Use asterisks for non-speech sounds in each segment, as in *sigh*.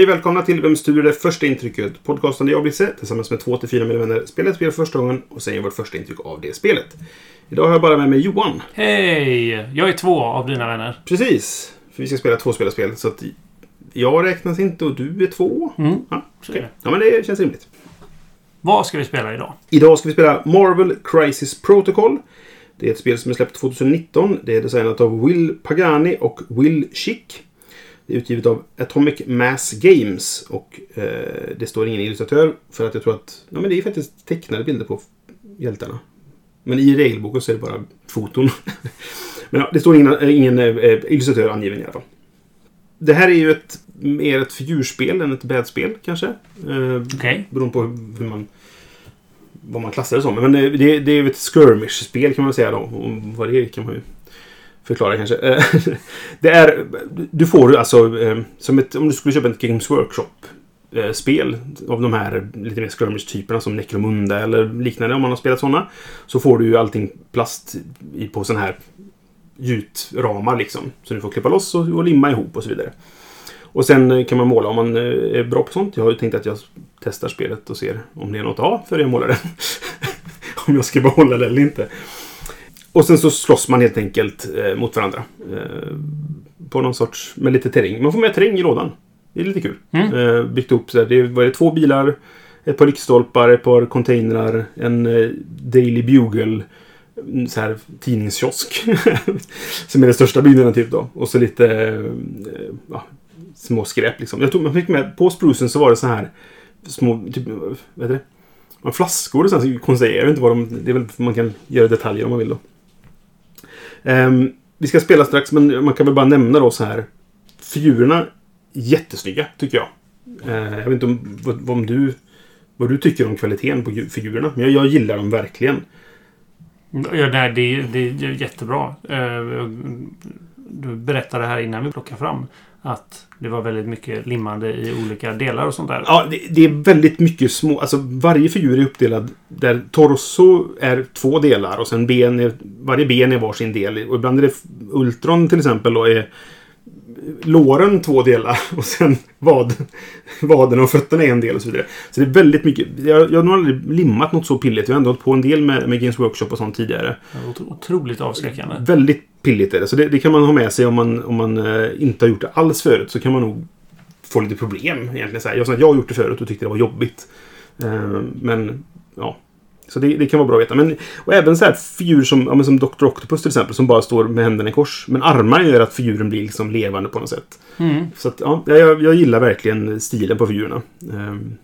Hej välkomna till Vem styr det första intrycket? Podcasten där jag, Brisse, tillsammans med två till fyra mina vänner spelar ett spel för första gången och säger vårt första intryck av det spelet. Idag har jag bara med mig Johan. Hej! Jag är två av dina vänner. Precis. För vi ska spela två spelarspel så att jag räknas inte och du är två. Mm. Ja, Så är det. ja, men det känns rimligt. Vad ska vi spela idag? Idag ska vi spela Marvel Crisis Protocol. Det är ett spel som är släppt 2019. Det är designat av Will Pagani och Will Schick. Det är utgivet av Atomic Mass Games. Och eh, det står ingen illustratör för att jag tror att ja, men det är faktiskt tecknade bilder på hjältarna. Men i regelboken så är det bara foton. *laughs* men ja, det står ingen, eh, ingen eh, illustratör angiven i alla fall. Det här är ju ett, mer ett figurspel än ett brädspel kanske. Eh, Okej. Beroende på hur man... Vad man klassar det som. Men det, det, det är ju ett skirmish-spel kan man säga då. Och vad det är kan man ju förklara kanske. Eh, *laughs* det är... Du får alltså eh, som ett... Om du skulle köpa ett Games Workshop-spel eh, av de här lite mer skirmish-typerna som Necromunda eller liknande om man har spelat sådana. Så får du ju allting plast i, på sådana här gjutramar liksom. Så du får klippa loss och, och limma ihop och så vidare. Och sen kan man måla om man är bra på sånt. Jag har ju tänkt att jag testar spelet och ser om det är något att ha för jag målar det. *laughs* om jag ska behålla det eller inte. Och sen så slåss man helt enkelt eh, mot varandra. Eh, på någon sorts, med lite terräng. Man får med terräng i lådan. Det är lite kul. Mm. Eh, byggt upp så. Det var det två bilar, ett par lyktstolpar, ett par containrar, en eh, Daily Bugle en så här tidningskiosk. *laughs* som är den största byggnaden typ då. Och så lite eh, ja, små skräp liksom. Jag tog, man fick med, på sprucen så var det så här små, typ, vad heter det? Man flaskor och sånt konstiga. Jag vet inte vad de... Det är väl man kan göra detaljer om man vill då. Um, vi ska spela strax men man kan väl bara nämna då så här. Figurerna jättesnygga tycker jag. Uh, jag vet inte om, vad, om du... Vad du tycker om kvaliteten på figurerna. Men jag, jag gillar dem verkligen. Ja, nej, det, det är jättebra. Uh, Du berättade här innan vi plockade fram att det var väldigt mycket limmande i olika delar och sånt där. Ja, det, det är väldigt mycket små... Alltså varje figur är uppdelad där torso är två delar och sen ben är... Varje ben är varsin del. Och ibland är det Ultron till exempel och är låren två delar *laughs* och sen vad, vaden och fötterna är en del och så vidare. Så det är väldigt mycket. Jag, jag har nog aldrig limmat något så pilligt. Jag har ändå hållit på en del med, med Games Workshop och sånt tidigare. Otroligt avskräckande. Väldigt pilligt är det. Så det, det kan man ha med sig om man, om man eh, inte har gjort det alls förut. Så kan man nog få lite problem egentligen. Så här, jag, jag har gjort det förut och tyckte det var jobbigt. Eh, men ja. Så det, det kan vara bra att veta. Men, och även så här figurer som, ja, som Dr. Octopus till exempel. Som bara står med händerna i kors. Men armarna gör att figuren blir liksom levande på något sätt. Mm. Så att, ja, jag, jag gillar verkligen stilen på figurerna. Ehm,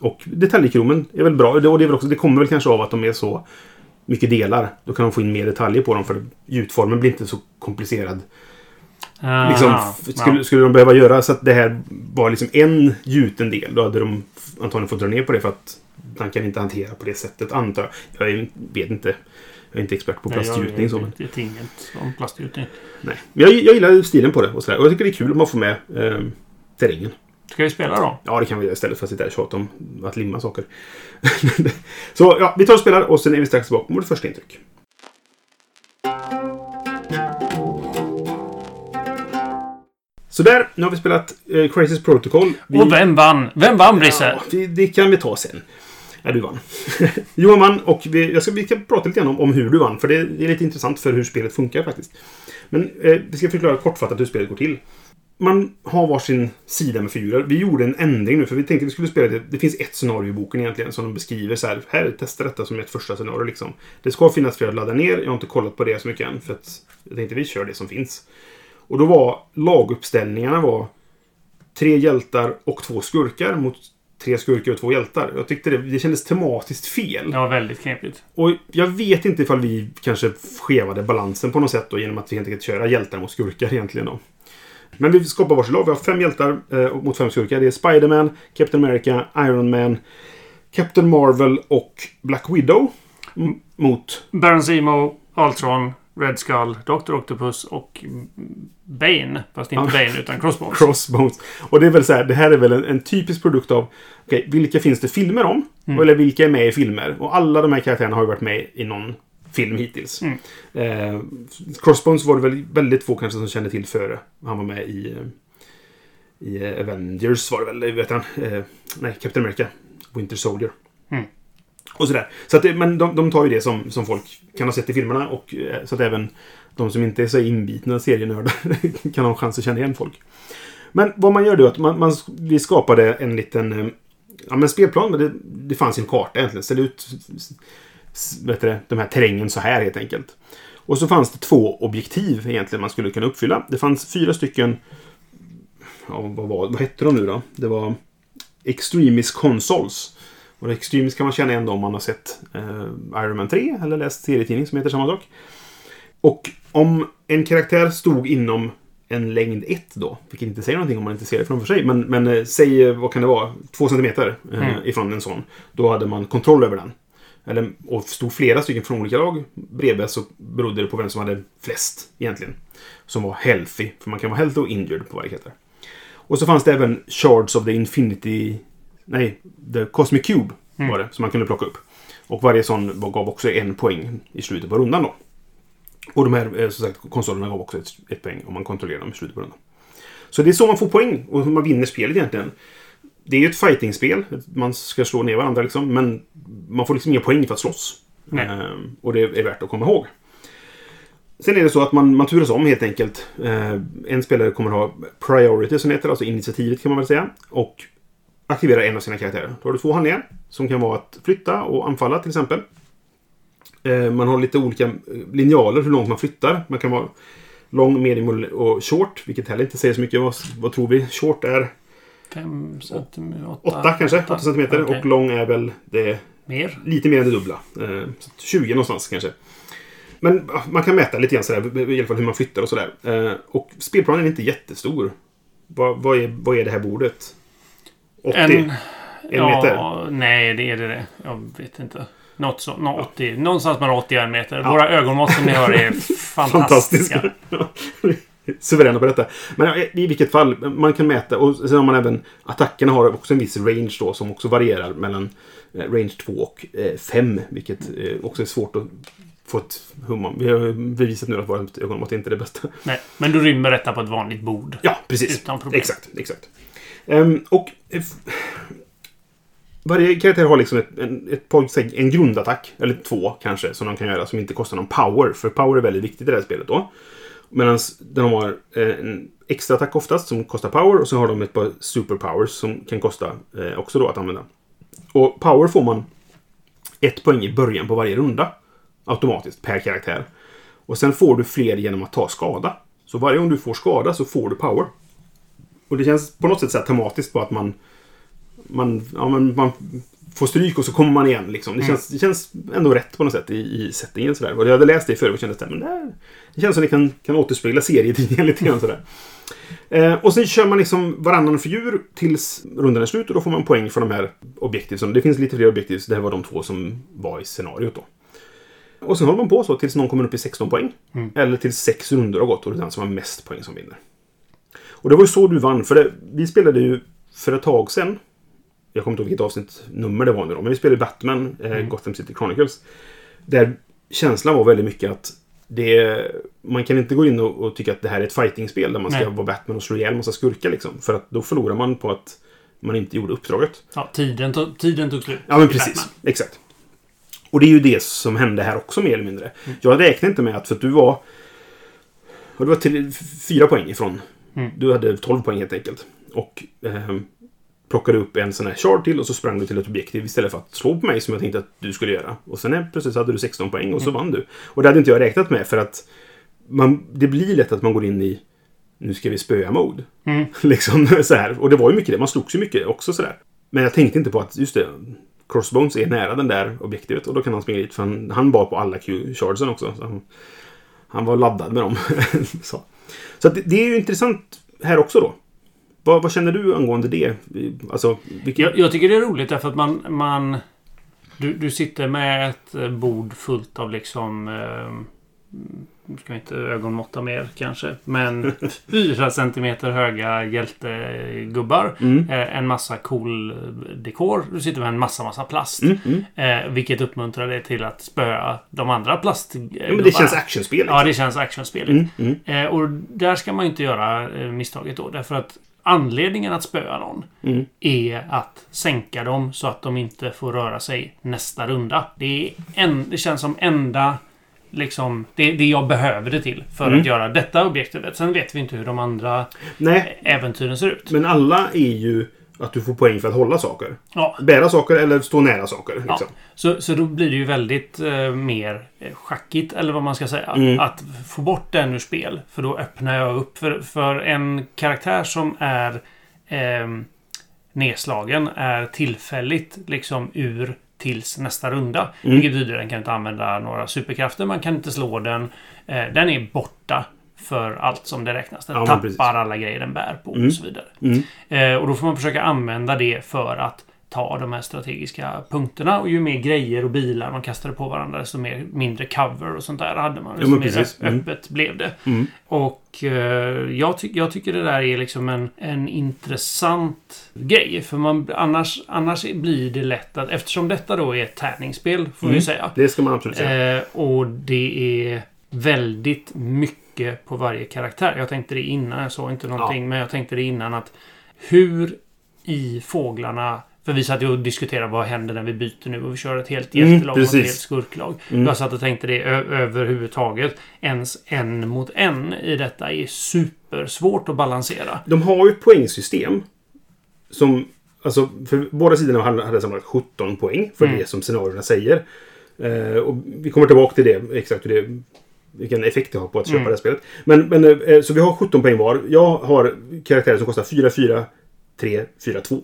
och detaljkromen är väl bra. Det, och det, är väl också, det kommer väl kanske av att de är så mycket delar. Då kan de få in mer detaljer på dem för gjutformen blir inte så komplicerad. Ah, Liksom, skulle, skulle de behöva göra så att det här var liksom en gjuten del, då hade de antagligen fått dra ner på det för att man kan inte hantera på det sättet, antar jag. Jag vet inte. Jag är inte expert på Nej, jag plastgjutning. så, men- vet vet inget om plastgjutning. Nej. Men jag, jag gillar stilen på det och sådär. Och jag tycker det är kul om man får med eh, terrängen. Ska vi spela då? Ja, det kan vi göra istället för att sitta här och tjata om att limma saker. *laughs* så ja, vi tar och spelar och sen är vi strax tillbaka med vårt första intryck. Så där, nu har vi spelat eh, Crisis Protocol. Vi, Och vem vann? Vem vann, Brisse? Ja, det, det kan vi ta sen. Ja, du vann. *laughs* Johan vann och vi, jag ska, vi ska prata lite grann om, om hur du vann. För det, det är lite intressant för hur spelet funkar faktiskt. Men eh, vi ska förklara kortfattat hur spelet går till. Man har varsin sida med figurer. Vi gjorde en ändring nu för vi tänkte att vi skulle spela det. Det finns ett scenario i boken egentligen som de beskriver så här. Här, testa detta som ett första scenario liksom. Det ska finnas fler att ladda ner. Jag har inte kollat på det så mycket än för att jag tänkte vi kör det som finns. Och då var laguppställningarna var tre hjältar och två skurkar mot tre skurkar och två hjältar. Jag tyckte det, det kändes tematiskt fel. Ja, väldigt knepigt. Och jag vet inte ifall vi kanske skevade balansen på något sätt då genom att vi helt enkelt köra hjältar mot skurkar egentligen då. Men vi skapar varsin lag. Vi har fem hjältar eh, mot fem skurkar. Det är Spiderman, Captain America, Iron Man, Captain Marvel och Black Widow. Mot... Baron Zemo, Ultron, Red Skull, Dr. Octopus och Bane. Fast inte Ja. Bane utan Crossbones. *laughs* Crossbones. Och det är väl så här, det här är väl en, en typisk produkt av okej, vilka finns det filmer om? Mm. Eller vilka är med i filmer? Och alla de här karaktärerna har ju varit med i någon film hittills. Mm. Eh, Crossbones var det väl väldigt få kanske som kände till före han var med i, eh, i Avengers var det väl, vet han? Eh, nej, Captain America. Winter Soldier. Mm. Och sådär. Så att men de, de tar ju det som, som folk kan ha sett i filmerna och eh, så att även de som inte är så inbitna serienördar *laughs* kan ha en chans att känna igen folk. Men vad man gör då är att man, man, vi skapade en liten eh, ja, men spelplan. Men det, det fanns en karta egentligen. Ser ut s- vet du, de här terrängen så här helt enkelt. Och så fanns det två objektiv egentligen man skulle kunna uppfylla. Det fanns fyra stycken ja, vad, var, vad hette de nu då? Det var Extremis Consoles. Och Extremis kan man känna igen om man har sett eh, Iron Man 3 eller läst serietidning som heter samma sak. Och om en karaktär stod inom en längd 1 då, vilket inte säger någonting om man inte ser det framför sig, men, men eh, säg, eh, vad kan det vara, 2 centimeter eh, Mm. ifrån en sån. Då hade man kontroll över den. Eller, och stod flera stycken från olika lag bredvid så berodde det på vem som hade flest egentligen. Som var healthy, för man kan vara healthy och injured på varje karaktär. Och så fanns det även Shards of the Infinity... Nej, The Cosmic Cube Mm. var det, som man kunde plocka upp. Och varje sån gav också en poäng i slutet på rundan då. Och de här, eh, som sagt, konsolerna gav också ett, ett poäng om man kontrollerar dem i slutet på rundan. Så det är så man får poäng och hur man vinner spelet egentligen. Det är ju ett fightingspel. Man ska slå ner varandra liksom. Men man får liksom inga poäng för att slåss. Ehm, och det är värt att komma ihåg. Sen är det så att man, man turas om helt enkelt. Eh, en spelare kommer ha priority som heter, alltså initiativet kan man väl säga. Och aktiverar en av sina karaktärer. Då har du två handlingar. Som kan vara att flytta och anfalla till exempel. Eh, man har lite olika eh, linjaler hur långt man flyttar. Man kan vara lång, medium och- short. Vilket heller inte säger så mycket. Vad, vad tror vi? Short är Fem centimeter? Åtta, 8 kanske, 8 centimeter. Okej. Och lång är väl det Mer? lite mer än det dubbla. Eh, så 20 någonstans kanske. Men ja, man kan mäta lite grann sådär, i alla fall hur man flyttar och sådär. Eh, och spelplanen är inte jättestor. Vad, vad, är, vad är det här bordet? 80? En, En meter? Ja, nej, det är det det. Jag vet inte. Något så, nå 80, någonstans mellan 80 och en meter. Våra ögonmått som ni hör är *laughs* fantastiska. Suveräna på detta. Men ja, i vilket fall, man kan mäta. Och sen har man även... Attackerna har också en viss range då som också varierar mellan eh, range 2 och 5. vilket eh, också är svårt att få ett hum om. Vi har bevisat nu att vårt ögonmått inte är det bästa. Nej, men du rymmer detta på ett vanligt bord. Ja, precis. Utan problem. Exakt, exakt. Um, och varje karaktär har liksom ett, en, ett, par- en grundattack, eller två kanske, som de kan göra som inte kostar någon power. För power är väldigt viktigt i det här spelet då. Medan de har eh, en extra attack oftast som kostar power och så har de ett par superpowers som kan kosta eh, också då att använda. Och power får man ett poäng i början på varje runda. Automatiskt, per karaktär. Och sen får du fler genom att ta skada. Så varje gång du får skada så får du power. Och det känns på något sätt så här tematiskt på att man... Man, ja, man, man får stryk och så kommer man igen. Liksom. Det, känns, det känns ändå rätt på något sätt i, i settingen. Sådär. Och jag hade läst det förut och kände att det, det känns som det kan, kan återspegla serietidningen *laughs* lite grann. Sådär. Eh, och sen kör man liksom varannan figur tills rundan är slut och då får man poäng för de här objektiven. Det finns lite fler objektiv, så det här var de två som var i scenariot då. Och sen håller man på så tills någon kommer upp i 16 poäng. Eller tills sex runder har gått och det är den som har mest poäng som vinner. Och det var ju så du vann, för det, vi spelade ju för ett tag sedan. Jag kommer inte ihåg vilket avsnitt nummer det var nu då, men vi spelade Batman, eh, Gotham City Chronicles. Där känslan var väldigt mycket att det, man kan inte gå in och, och tycka att det här är ett fightingspel där man ska Nej. vara Batman och slå ihjäl massa skurkar liksom. För att då förlorar man på att man inte gjorde uppdraget. Ja, tiden, tog- tiden tog slut. Ja, men precis. Batman. Exakt. Och det är ju det som hände här också mer eller mindre. Mm. Jag räknade inte med att, för att du var... ja, Du var till, fyra poäng ifrån. Mm. Du hade 12 poäng helt enkelt. Och eh, plockade upp en sån här shard till och så sprang du till ett objektiv istället för att slå på mig som jag tänkte att du skulle göra. Och sen är, plötsligt så hade du 16 poäng och så Mm. vann du. Och det hade inte jag räknat med för att man, det blir lätt att man går in i nu ska vi spöa-mode. Mm. *laughs* liksom så här. Och det var ju mycket det. Man slogs ju mycket också sådär. Men jag tänkte inte på att, just det, Crossbones är nära den där objektivet och då kan han springa dit. För han, han bar på alla Q-shardsen också. Så han, han var laddad med dem. *laughs* så så att det, det är ju intressant här också då. Vad, vad känner du angående det? Alltså, vilken... Jag, jag tycker det är roligt därför att man... man du, du sitter med ett eh, bord fullt av liksom... Eh, ska inte ögonmåtta mer kanske. Men *laughs* 4 centimeter höga hjältegubbar. Mm. Eh, en massa cool dekor. Du sitter med en massa, massa plast. Mm, mm. Eh, vilket uppmuntrar dig till att spöa de andra plastgubbarna. Ja, men det känns actionspel. Liksom. Ja, det känns actionspeligt. Mm, mm, Eh, och där ska man ju inte göra eh, misstaget då. Därför att anledningen att spöa någon mm. är att sänka dem så att de inte får röra sig nästa runda. Det, är en, det känns som enda... Liksom, det, det jag behöver det till för Mm. att göra detta objektivet. Sen vet vi inte hur de andra Nej, äventyren ser ut. men alla är ju att du får poäng för att hålla saker. Ja, Bära saker eller stå nära saker. Liksom. Ja. så, så då blir det ju väldigt eh, mer eh, schackigt, eller vad man ska säga. Mm. Att få bort den ur spel. För då öppnar jag upp för, för en karaktär som är eh, nedslagen är tillfälligt liksom ur tills nästa runda. Mm. Vilket betyder att den kan inte använda några superkrafter. Man kan inte slå den. Eh, den är borta för allt som det räknas. Den Ja, tappar precis. alla grejer den bär på Mm. och så vidare. Mm. Eh, och då får man försöka använda det för att ta de här strategiska punkterna. Och ju mer grejer och bilar man kastade på varandra, desto mer, mindre cover och sånt där hade man. Ja, Desto men mer Mm. öppet blev det. Mm. Och eh, jag, ty jag tycker det där är liksom en, en intressant grej. För man, annars, annars blir det lätt att... Eftersom detta då är ett tärningsspel, får vi Mm. säga. Det ska man absolut säga. Eh, och det är väldigt mycket på varje karaktär. Jag tänkte det innan, jag såg inte någonting, men jag tänkte det innan att hur i fåglarna för vi satt ju och diskuterade vad händer när vi byter nu och vi kör ett helt Mm, hjältelag mot ett helt skurklag. Mm. Jag satt och tänkte det överhuvudtaget. Ens en mot en i detta är supersvårt att balansera. De har ju ett poängsystem. Som... Alltså, för båda sidorna hade, sammanlagt 17 poäng för Mm. det som scenarierna säger. Eh, och vi kommer tillbaka till det, exakt hur det, vilken effekt det har på att köpa Mm. det här spelet. Men, men eh, så vi har 17 poäng var. Jag har karaktärer som kostar 4, 4, 3, 4, 2.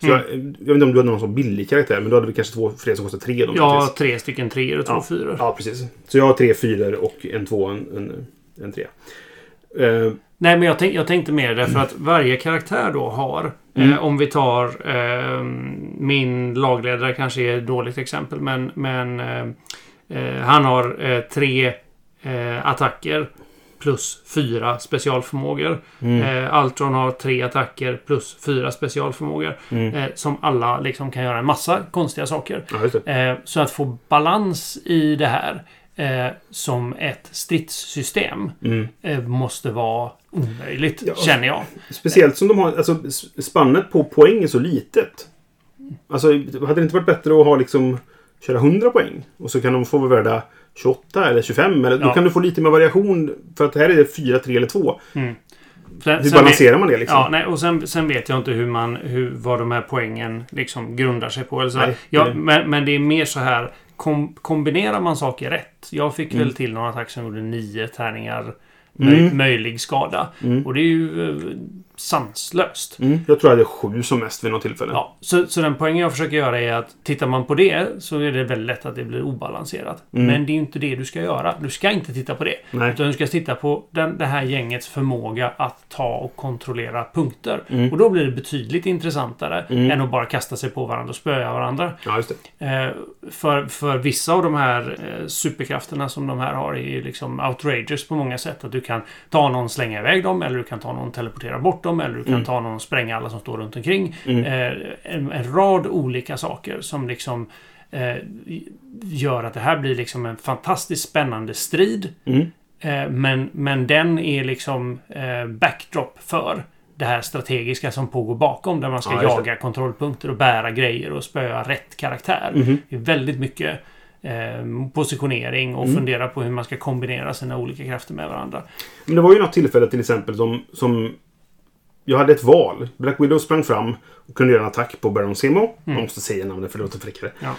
Så Mm. jag, jag vet inte om du hade någon sån billig karaktär, men då hade vi kanske två fler som kostar 3. Då, Jag har möjligtvis. tre stycken treor och två Ja. fyror. Ja, precis. Så jag har tre fyror och en två en, en, en tre. Eh, Nej, men jag, tänk, jag tänkte mer därför att varje karaktär då har... Mm. Eh, om vi tar... Eh, min lagledare kanske är ett dåligt exempel, men... men eh, eh, han har eh, tre eh, attacker plus fyra specialförmågor. mm, Eh, Altron har tre attacker plus fyra specialförmågor. mm. Eh, som alla liksom kan göra en massa konstiga saker. Ja. Eh, så att få balans i det här eh, som ett stridssystem Mm. eh, måste vara omöjligt, Ja. känner jag. Speciellt som de har... Alltså, spannet på poäng är så litet. Alltså, hade det inte varit bättre att ha liksom... Köra 100 poäng? Och så kan de få vara värda 28 eller 25. Eller, Då Ja. kan du få lite mer variation. För att här är det 4, 3 eller 2. Sen, Hur balanserar man det liksom? Ja, nej, och sen, sen vet jag inte hur man, hur, vad de här poängen liksom grundar sig på. Eller så. Nej, ja, det- men, men det är mer så här. Kom, kombinerar man saker rätt? Jag fick Mm. väl till någon attack som gjorde nio tärningar möj, Mm. möjlig skada. Mm. Och det är ju eh, sanslöst. Mm. Jag tror jag hade sju som mest vid något tillfälle. Ja, så, så den poängen jag försöker göra är att tittar man på det så är det väldigt lätt att det blir obalanserat. Mm. Men det är ju inte det du ska göra. Du ska inte titta på det. Nej. Utan du ska titta på den, det här gängets förmåga att ta och kontrollera punkter. Mm. Och då blir det betydligt intressantare Mm. än att bara kasta sig på varandra och spöa varandra. Ja, just det. Eh, för, för vissa av de här eh, superkrafterna som de här har är ju liksom outrageous på många sätt. Att du kan ta någon, slänga iväg dem, eller du kan ta någon, teleportera bort dem, eller du kan Mm. ta någon och spränga alla som står runt omkring. Mm. Eh, en, en rad olika saker som liksom eh, gör att det här blir liksom en fantastiskt spännande strid. Mm. Eh, men, men den är liksom eh, backdrop för det här strategiska som pågår bakom. Där man ska Ja, jaga kontrollpunkter och bära grejer och spöa rätt karaktär. Mhm. Det är väldigt mycket eh, positionering och Mm. fundera på hur man ska kombinera sina olika krafter med varandra. Men det var ju något tillfälle till exempel som, som jag hade ett val. Black Widow sprang fram och kunde göra en attack på Baron Zemo. Man måste säga namnet för det låter fräckare. Ja.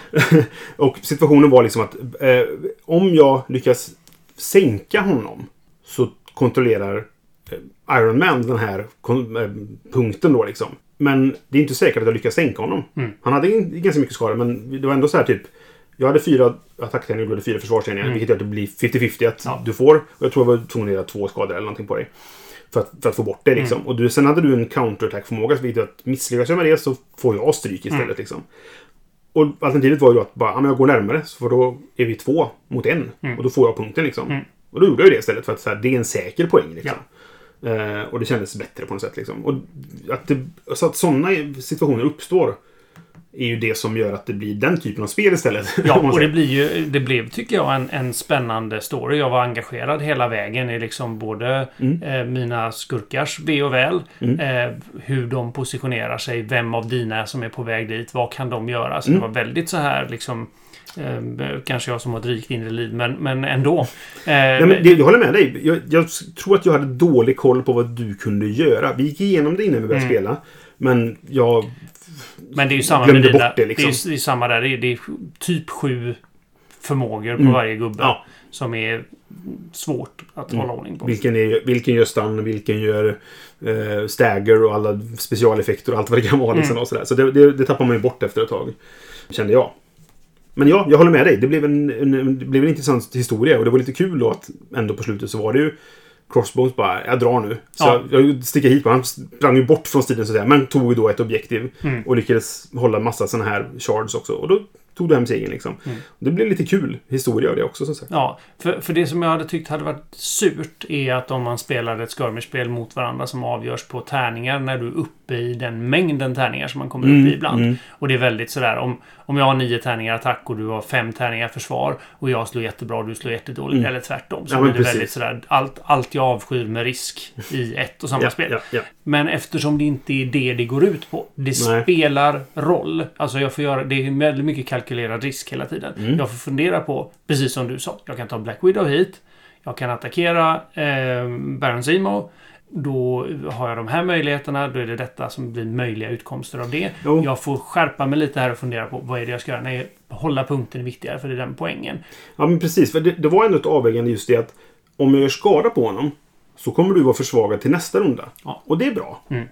*laughs* och situationen var liksom att eh, om jag lyckas sänka honom så kontrollerar eh, Iron Man den här eh, punkten då liksom. Men det är inte säkert att jag lyckas sänka honom. Mm. Han hade ganska mycket skada men det var ändå så här typ jag hade fyra attacktärningar och du hade fyra försvarstärningar. Mm. Vilket gör att det blir 50-50 att Ja. du får. Och jag tror jag var tvungen att göra två skador eller någonting på dig. För att, för att få bort det liksom. Och du, sen hade du en counterattack-förmåga. Så vilket att misslyckas jag med det så får jag stryk istället liksom. Och alternativet var ju då att bara, ja, men jag går närmare. För då är vi två mot en. Och då får jag punkten liksom. Och då gjorde jag ju det istället. För att här, det är en säker poäng liksom. Eh, och det kändes bättre på något sätt liksom. Och att, det, så att sådana situationer uppstår. Är ju det som gör att det blir den typen av spel istället. *laughs* Ja, och det blir ju, det blev tycker jag en, en spännande story. Jag var engagerad hela vägen i liksom både Mm. eh, mina skurkars ve och väl. Eh, hur de positionerar sig. Vem av dina som är på väg dit. Vad kan de göra? Så Mm. det var väldigt så här liksom eh, kanske jag som har ett rikt inre liv, men, men ändå. Eh, Nej, men det, jag håller med dig. Jag, jag tror att jag hade dålig koll på vad du kunde göra. Vi gick igenom det innan vi började Mm. spela. Men jag... Men det är ju samma Glömde med dina, bort det, liksom. det, är, det är samma där. Det är, det är typ sju förmågor på Mm. varje gubbe. Ja. Som är svårt att hålla ordning på. Vilken, är, vilken gör stun, vilken gör eh, stagger och alla specialeffekter och allt vad det kan vara. Liksom, Mm. och sådär. Så det, det, det tappar man ju bort efter ett tag. Kände jag. Men ja, jag håller med dig. Det blev en, en, det blev en intressant historia och det var lite kul då att ändå på slutet så var det ju Crossbones bara, jag drar nu. Så Ja. jag, jag sticker hit. Han sprang ju bort från stilen sådär, men tog ju då ett objektiv. Mm. Och lyckades hålla massa sådana här shards också. Och då tog du hem segern liksom. Mm. Det blev lite kul historia av det också som sagt. Ja, för, för det som jag hade tyckt hade varit surt är att om man spelar ett skirmishspel mot varandra som avgörs på tärningar när du är uppe i den mängden tärningar som man kommer upp i ibland. mm. Och det är väldigt sådär om, om jag har nio tärningar attack och du har fem tärningar försvar och jag slår jättebra och du slår jättedåligt Mm. eller tvärtom. Så Ja, blir det precis. väldigt sådär allt, allt jag avskyr med risk i ett och samma Ja, spel. ja. Men eftersom det inte är det det går ut på. Det Nej. spelar roll. Alltså jag får göra... Det är väldigt mycket kalkylerad risk hela tiden. Mm. Jag får fundera på, precis som du sa. Jag kan ta Black Widow hit. Jag kan attackera eh, Baron Zemo. Då har jag de här möjligheterna. Då är det detta som blir möjliga utkomster av det. Jo. Jag får skärpa mig lite här och fundera på vad är det jag ska göra. Nej, hålla punkten är viktigare för det är den poängen. Ja, men precis. För det, det var ändå ett avvägande just det att om jag gör skada på honom så kommer du vara försvagad till nästa runda. Ja. Och det är bra. Mm.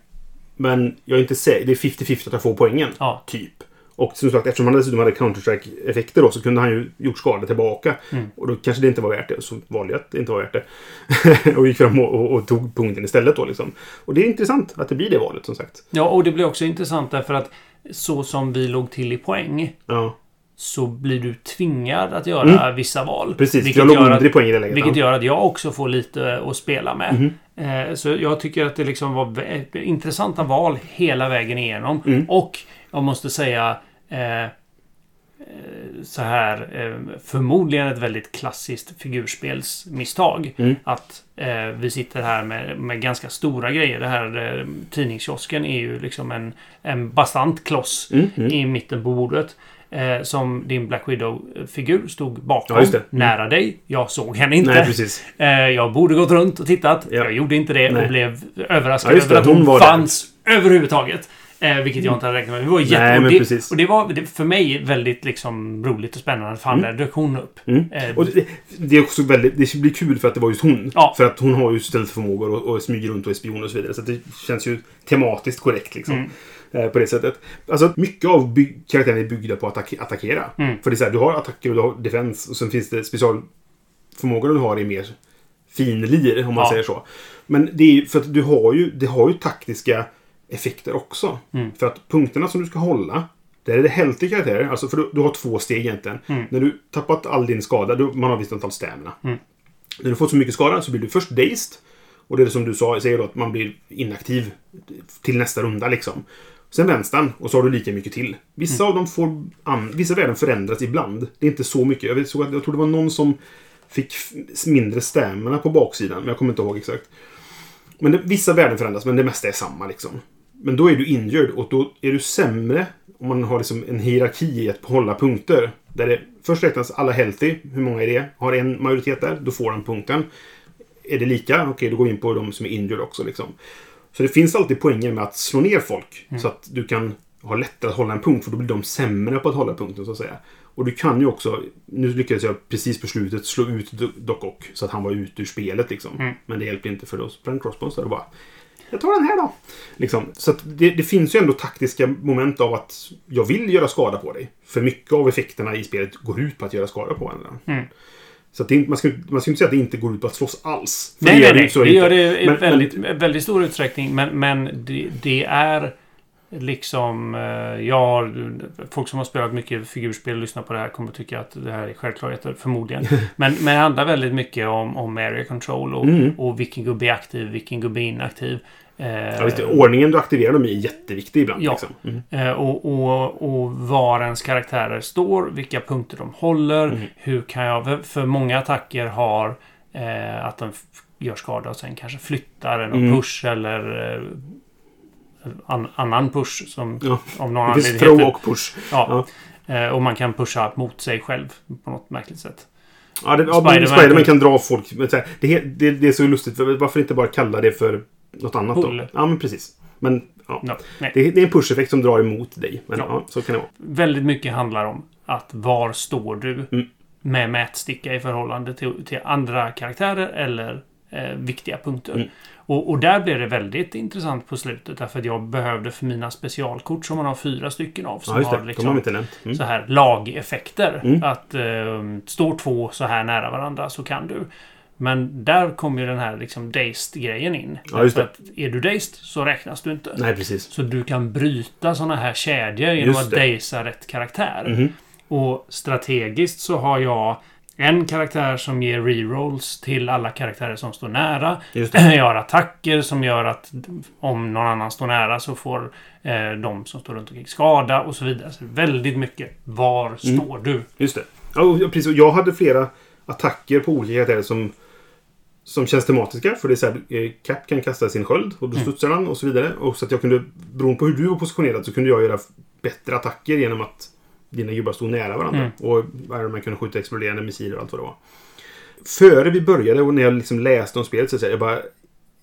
Men jag är inte säker. Det är 50-50 att jag får poängen. Ja. Typ. Och som sagt, eftersom han dessutom hade Counter-Strike-effekter då så kunde han ju gjort skada tillbaka. Mm. Och då kanske det inte var värt det. Så valde jag att det inte var värt det. *laughs* och gick fram och, och, och tog punkten istället då liksom. Och det är intressant att det blir det valet som sagt. Ja, och det blir också intressant därför att så som vi låg till i poäng Ja, så blir du tvingad att göra vissa val. Mm. precis. Vilket jag låg gör under i poäng i det läget. Vilket gör att jag också får lite att spela med. Mhm. Eh, Så jag tycker att det liksom var intressanta val hela vägen igenom. Mm. Och jag måste säga eh, eh, så här, eh, förmodligen ett väldigt klassiskt figurspelsmisstag. Mm. Att eh, vi sitter här med, med ganska stora grejer. Det här eh, tidningskiosken är ju liksom en, en bastant kloss Mm, mm. i mitten på bordet. Eh, som din Black Widow-figur stod bakom. Ja. Mm. Nära dig. Jag såg henne inte. Nej, precis. Eh, jag borde gått runt och tittat. Ja. Jag gjorde inte det Nej. och blev överraskad Ja, över att hon, Hon var där. fanns överhuvudtaget. Eh, vilket jag inte hade räknat med. Det var jätte... Nej, och, och det var det, för mig väldigt liksom roligt och spännande. Fan, där dök hon upp. Mm. Eh, Och det, det är också väldigt... Det blir kul för att det var just hon. Ja. För att hon har ju stealth-förmågor och, och smyger runt och är spion och så vidare. Så det känns ju tematiskt korrekt liksom. Mm. Eh, på det sättet. Alltså mycket av byg- karaktären är byggda på att attack- attackera. Mm. För det är så här, du har attacker och du har defense och sen finns det specialförmågor du har i mer finlir om man Ja. säger så. Men det är ju för att du har ju, det har ju taktiska effekter också. Mm. För att punkterna som du ska hålla där är det healthy karaktärer. Alltså för du, du har två steg egentligen. Mm. När du tappat all din skada, du, man har visst antal stamina. Mm. När du fått så mycket skada så blir du först dazed. Och det är det som du sa, säger då att man blir inaktiv till nästa runda liksom. Sen vänstern och så har du lika mycket till. Vissa Mm. av dem får... An, vissa värden förändras ibland. Det är inte så mycket. Jag, vet, såg att, jag tror det var någon som fick mindre stämmorna på baksidan. Men jag kommer inte ihåg exakt. Men det, vissa värden förändras, men det mesta är samma liksom. Men då är du injured och då är du sämre om man har liksom en hierarki i att hålla punkter. Där det först räknas alla healthy. Hur många är det? Har en majoritet där, då får den punkten. Är det lika? Okej, då går vi in på de som är injured också. Liksom. Så det finns alltid poänger med att slå ner folk. Så att du kan ha lättare att hålla en punkt. För då blir de sämre på att hålla punkten så att säga. Och du kan ju också... Nu lyckades jag precis på slutet slå ut Do- Doc Ock. Så att han var ute ur spelet liksom. Mm. Men det hjälpte inte för då sprang Crossbones där och bara... Jag tar den här då. Liksom. Så det, det finns ju ändå taktiska moment av att jag vill göra skada på dig. För mycket av effekterna i spelet går ut på att göra skada på varandra. Mm. Så att det, man, ska, man ska inte säga att det inte går ut på att slåss alls. För Nej, det nej, gör nej. så Det gör det i Men- väldigt, väldigt stor utsträckning. Men, men det, det är liksom... eh, Jag, folk som har spelat mycket figurspel och lyssnar på det här kommer att tycka att det här är självklarheter, förmodligen. *laughs* Men, men det handlar väldigt mycket om, om area control och, Mm. och vilken gubbe är aktiv, vilken gubbe är inaktiv. Eh, Ja, visst, ordningen du aktiverar dem i är jätteviktig ibland. Ja. Liksom. Mm. Eh, och, och, och var ens karaktärer står, vilka punkter de håller. Mm. Hur kan jag... för- många attacker har eh, att de f- gör skada och sen kanske flyttar en Mm. push eller eh, an, annan push som Ja. av någon Det finns anledning throw och push. Ja. Eh, och man kan pusha mot sig själv på något märkligt sätt. Ja, det, ja, Spider-Man Spiderman, Spiderman kan- dra folk. Det, är- det, det är så lustigt. För varför inte bara kalla det för något annat Pull. då? Ja, men precis. Men ja. No. Det, det är en push-effekt som drar emot dig. Men ja. Ja. så kan det vara. Väldigt mycket handlar om att var står du Mm. med mätsticka i förhållande till, till andra karaktärer eller eh, viktiga punkter. Mm. Och, och där blev det väldigt intressant på slutet därför att jag behövde för mina specialkort som man har fyra stycken av som Ja, har liksom. Mm. så här lageffekter. Mm. Att eh, står två så här nära varandra så kan du. Men där kommer ju den här liksom dazed-grejen in. Ja, just att är du dazed så räknas du inte. Nej, precis. Så du kan bryta såna här kedjor genom att det. dazea rätt karaktär. Mhm. Och strategiskt så har jag en karaktär som ger rerolls till alla karaktärer som står nära. *clears throat* Det. Jag har attacker som gör att om någon annan står nära så får eh, de som står runt omkring skada och så vidare. Så väldigt mycket. Var Mm. står du? Just det. Ja, precis. Jag hade flera attacker på olika karaktärer som, som känns tematiska. För det är så här, eh, Cap kan kasta sin sköld och då Mm. studsar han och så vidare. Och så att jag kunde, beroende på hur du var positionerad, så kunde jag göra bättre attacker genom att dina gubbar stod nära varandra. Mm. Och Iron Man kunde skjuta exploderande missiler och allt vad det var. Före vi började och när jag liksom läste om spelet så säga, jag bara...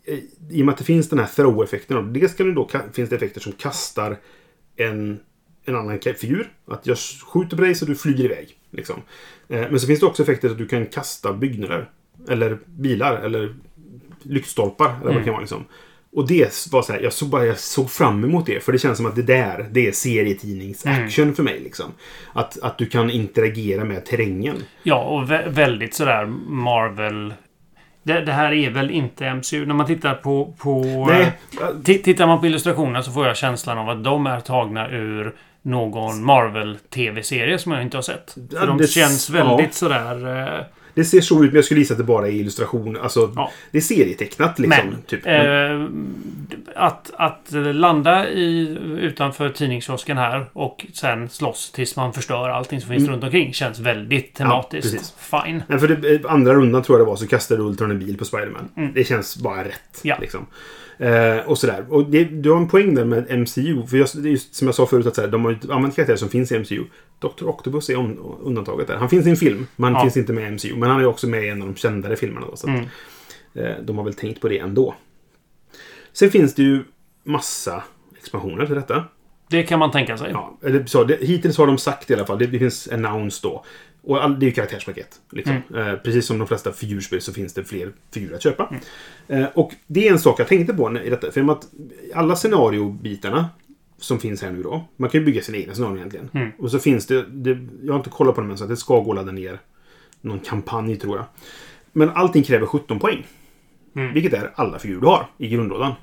eh, I och med att det finns den här throw-effekten. Dels kan det då, finns det effekter som kastar en, en annan figur. Att jag skjuter på dig så du flyger iväg. Liksom. Eh, Men så finns det också effekter att du kan kasta byggnader. Eller bilar. Eller lyktstolpar. Eller vad det Mm. kan vara. Liksom. Och det var så här, jag såg, bara, jag såg fram emot det. För det känns som att det där, det är serietidnings-action för mig. Liksom. Att, att du kan interagera med terrängen. Ja, och vä- väldigt sådär Marvel... Det, det här är väl inte MCU. När man tittar på... på T- Tittar man på illustrationerna så får jag känslan av att de är tagna ur någon Marvel-TV-serie som jag inte har sett. Ja, För de känns väldigt sådär... Det ser så ut, men jag skulle gissa att det bara är illustration. Alltså, Ja. det är serietecknat liksom. men typ. eh, att, att landa i, utanför tidningskiosken här och sen slåss tills man förstör allting som finns Mm. runt omkring känns väldigt tematiskt. precis. Fine. Nej, för det, eh, andra rundan tror jag det var så kastade Ultron en bil på Spiderman. Mm. Det känns bara rätt. Ja. Liksom. Eh, och sådär. Och det, du har en poäng där med MCU. För just, just som jag sa förut, att så här, de har använt karaktärer som finns i MCU. Dr. Octopus är om, undantaget där. Han finns i en film, men han Ja. finns inte med i MCU. Men han är också med i en av de kändare filmerna. Då, så att, Mm. eh, de har väl tänkt på det ändå. Sen finns det ju massa expansioner till detta. Det kan man tänka sig. Ja, eller så, det, hittills har de sagt i alla fall. Det, det finns announced då. Och all, det är ju karaktärspaket. Liksom. Mm. Eh, precis som de flesta figurspel så finns det fler figurer att köpa. Eh, och det är en sak jag tänkte på i detta. För att alla scenariobitarna som finns här nu då. Man kan ju bygga sina egna scenarion egentligen. Mm. Och så finns det, det, jag har inte kollat på dem än så att det ska gå att ladda ner någon kampanj tror jag. Men allting kräver 17 poäng. Mm. Vilket är alla figurer du har i grundlådan.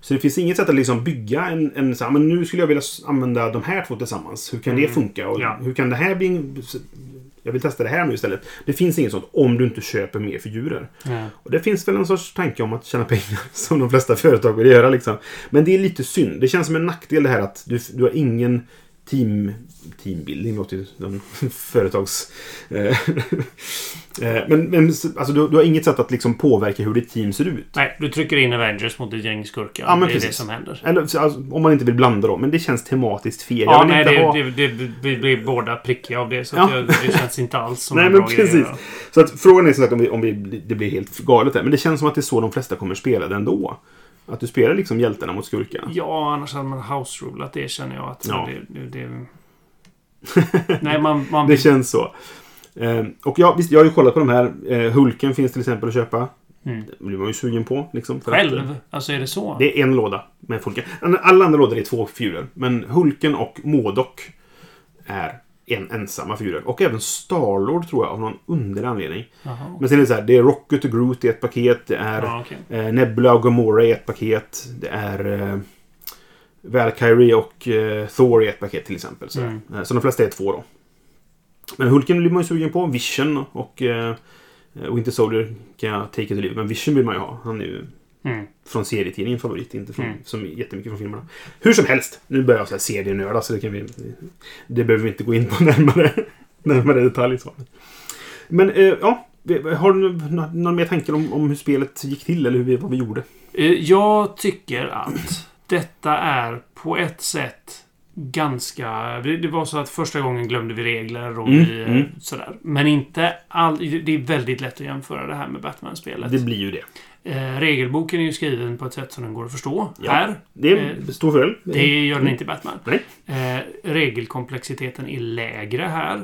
Så det finns inget sätt att liksom bygga en, en så här, men nu skulle jag vilja använda de här två tillsammans. Hur kan det Mm. funka? Och Ja. Hur kan det här bli... en- Jag vill testa det här nu istället. Det finns inget sånt om du inte köper mer figurer. Ja. Och det finns väl en sorts tanke om att tjäna pengar *laughs* som de flesta företag vill göra. Liksom. Men det är lite synd. Det känns som en nackdel det här att du, du har ingen team... Teambuilding låter ju som *laughs* företags... eh, *laughs* eh, men men alltså, du, du har inget sätt att liksom påverka hur ditt team ser ut. Nej, du trycker in Avengers mot ett gäng skurkar. Ja, men det är det precis. som händer. Eller så, alltså, om man inte vill blanda då. Men det känns tematiskt fel. Ja, nej, det, ha... det, det, vi blir båda prickiga av det. Så Ja. jag, det känns inte alls som *laughs* Nej, en men bra grej precis. göra. Så att frågan är som sagt om, vi, om vi, det blir helt galet här. Men det känns som att det är så de flesta kommer spela det ändå. Att du spelar liksom hjältarna mot skurkarna. Ja, annars hade man house rulat det känner jag att Ja. det, det, det... *laughs* Nej, man... man Det känns så. Eh, och ja, visst, jag har ju kollat på de här. Eh, Hulken finns till exempel att köpa. Mm. Det blir man ju sugen på. Liksom, för att, Själv? Alltså är det så? det är en låda med Hulken. Alla andra lådor är två figurer. Men Hulken och Modok är en ensamma figurer. Och även Starlord tror jag av någon underlig anledning. Jaha. Men sen är det så här, det är Rocket och Groot i ett paket. Det är Ja, okej. eh, Nebula och Gamora i ett paket. Det är eh, Valkyrie och eh, Thor i ett paket till exempel. Så, Mm. eh, så de flesta är två då. Men Hulken blir man ju sugen på. Vision och eh, Winter Soldier kan jag take it to live. Men Vision vill man ju ha. Han är ju Mm. från serietidningen favorit, inte från, Mm. som jättemycket från filmerna. Hur som helst, nu börjar jag så här serienörda så det kan vi... Det behöver vi inte gå in på *laughs* närmare, närmare detalj. Så. Men eh, ja, har du nå- någon mer tankar om, om hur spelet gick till eller hur vi, vad vi gjorde? Eh, Jag tycker att detta är på ett sätt ganska... Det det var så att första gången glömde vi regler och Mm, vi, eh, mm. sådär. Men inte all, Det är väldigt lätt att jämföra det här med Batman-spelet. Det blir ju det. Eh, regelboken är ju skriven på ett sätt som den går att förstå. Ja. Här. Det Eh, stor fördel. Det gör den inte i Batman. Eh, regelkomplexiteten är lägre här.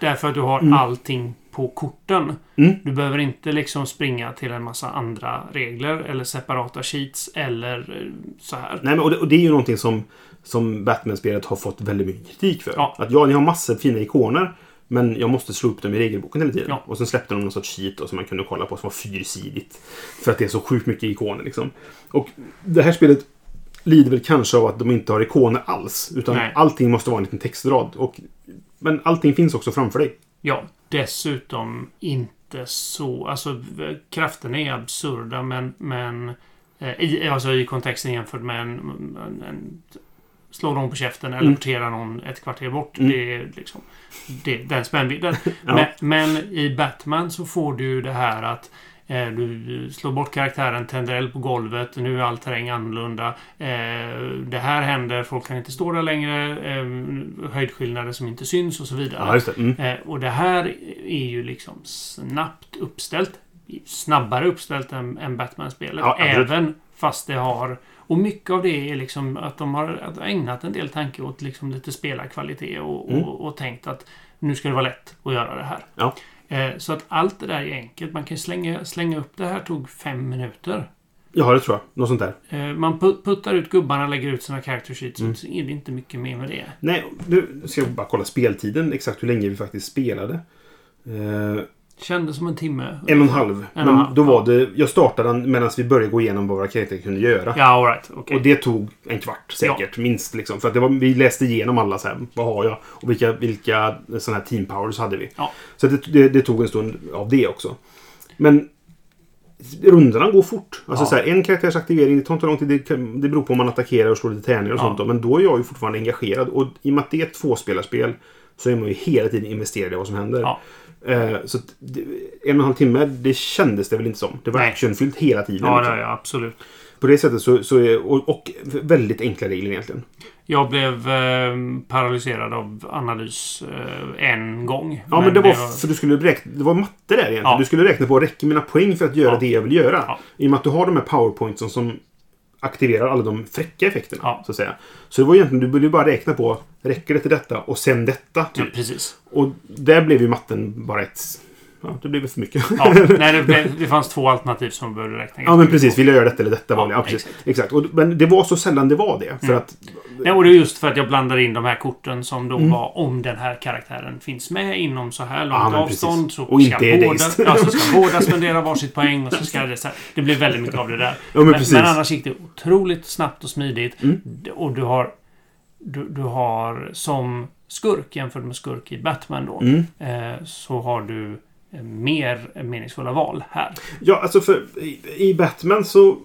Därför att du har Mm. allting på korten. Mm. Du behöver inte liksom springa till en massa andra regler eller separata sheets eller eh, så här. Nej, men, och, det, och det är ju någonting som, som Batman-spelet har fått väldigt mycket kritik för. Ja. Att ja, ni har massor fina ikoner. Men jag måste slå upp dem i regelboken hela tiden. Ja. Och sen släppte de någon sorts sheet då, som man kunde kolla på som var fyrsidigt. För att det är så sjukt mycket ikoner liksom. Och det här spelet lider väl kanske av att de inte har ikoner alls. Utan Nej. allting måste vara en liten textrad. Och, men allting finns också framför dig. Ja, dessutom inte så... Alltså, krafterna är absurda, men... men eh, i, alltså i kontexten jämfört med en... en, en slå någon på käften eller Mm. portera någon ett kvarter bort. Mm. Det är liksom... Det, den spännvidden. *laughs* Ja. men, men i Batman så får du ju det här att eh, du slår bort karaktären, tänder eld på golvet, nu är all terräng annorlunda. Eh, det här händer, folk kan inte stå där längre, eh, höjdskillnader som inte syns och så vidare. Ja, det. Mm. Eh, och det här är ju liksom snabbt uppställt. Snabbare uppställt än, än Batman-spelet. Ja. Även fast det har... Och mycket av det är liksom att de har ägnat en del tanke åt liksom lite spelarkvalitet och, Mm. och, och tänkt att nu ska det vara lätt att göra det här. Ja. Eh, så att allt det där är enkelt. Man kan slänga, slänga upp det här tog fem minuter. Ja, det tror jag. Något sånt där. Eh, man put- puttar ut gubbarna, lägger ut sina character sheets. Mm. Så är det inte mycket mer med det. Nej, nu ska jag bara kolla speltiden. Exakt hur länge vi faktiskt spelade. Eh, Kändes som en timme. En och en halv. En och Men en halv, då ja. var det... Jag startade den medan vi började gå igenom vad våra karaktärer kunde göra. Ja, alright. Okej. Och det tog en kvart säkert, minst. Liksom. För att var, vi läste igenom alla så här, vad har jag? Och vilka, vilka såna här team powers hade vi? Ja. Så det, det, det tog en stund av det också. Men rundorna går fort. Alltså Ja. så här, en karaktärs aktivering, det tar inte lång tid. Det, det beror på om man attackerar och slår lite tärningar och Ja. sånt. Då. Men då är jag ju fortfarande engagerad. Och i och med att det är ett tvåspelarspel så är man ju hela tiden investerad i vad som händer. Ja. Eh, så det, en och en halv timme, det kändes det väl inte som. Det var Nej. actionfyllt hela tiden. Ja, liksom. det jag absolut. På det sättet så, så är, och, och väldigt enkla regler egentligen. Jag blev eh, paralyserad av analys eh, en gång. Ja, men, det var för du skulle räkna, det var matte där egentligen. Ja. Du skulle räkna på, räcker mina poäng för att göra Ja. det jag vill göra? Ja. I och med att du har de här powerpointsen som aktiverar alla de fräcka effekterna. Ja. Så att säga. Så det var egentligen, du borde bara räkna på, räcker det till detta och sen detta? Ja, Typ. precis. Och där blev ju matten bara ett... Ja, det blev för mycket. Ja, nej, det, *laughs* blev, det fanns två alternativ som behövde räkna Ja, men precis. Vill jag göra detta eller detta? Ja, ja, precis. Exakt. Och, men det var så sällan det var det. För Mm. att... Nej, och det är just för att jag blandar in de här korten som då Mm. var om den här karaktären finns med inom så här långt Ja, men avstånd. precis. Så Och ska inte båda, ja, så ska *laughs* båda spendera varsitt poäng och så ska det så här. Det blir väldigt mycket av det där. Ja, men precis. men annars gick det otroligt snabbt och smidigt. Mm. Och du har, du, du har som skurk jämfört med skurk i Batman då. Mm. Eh, så har du mer meningsfulla val här. Ja, alltså för i, i Batman så...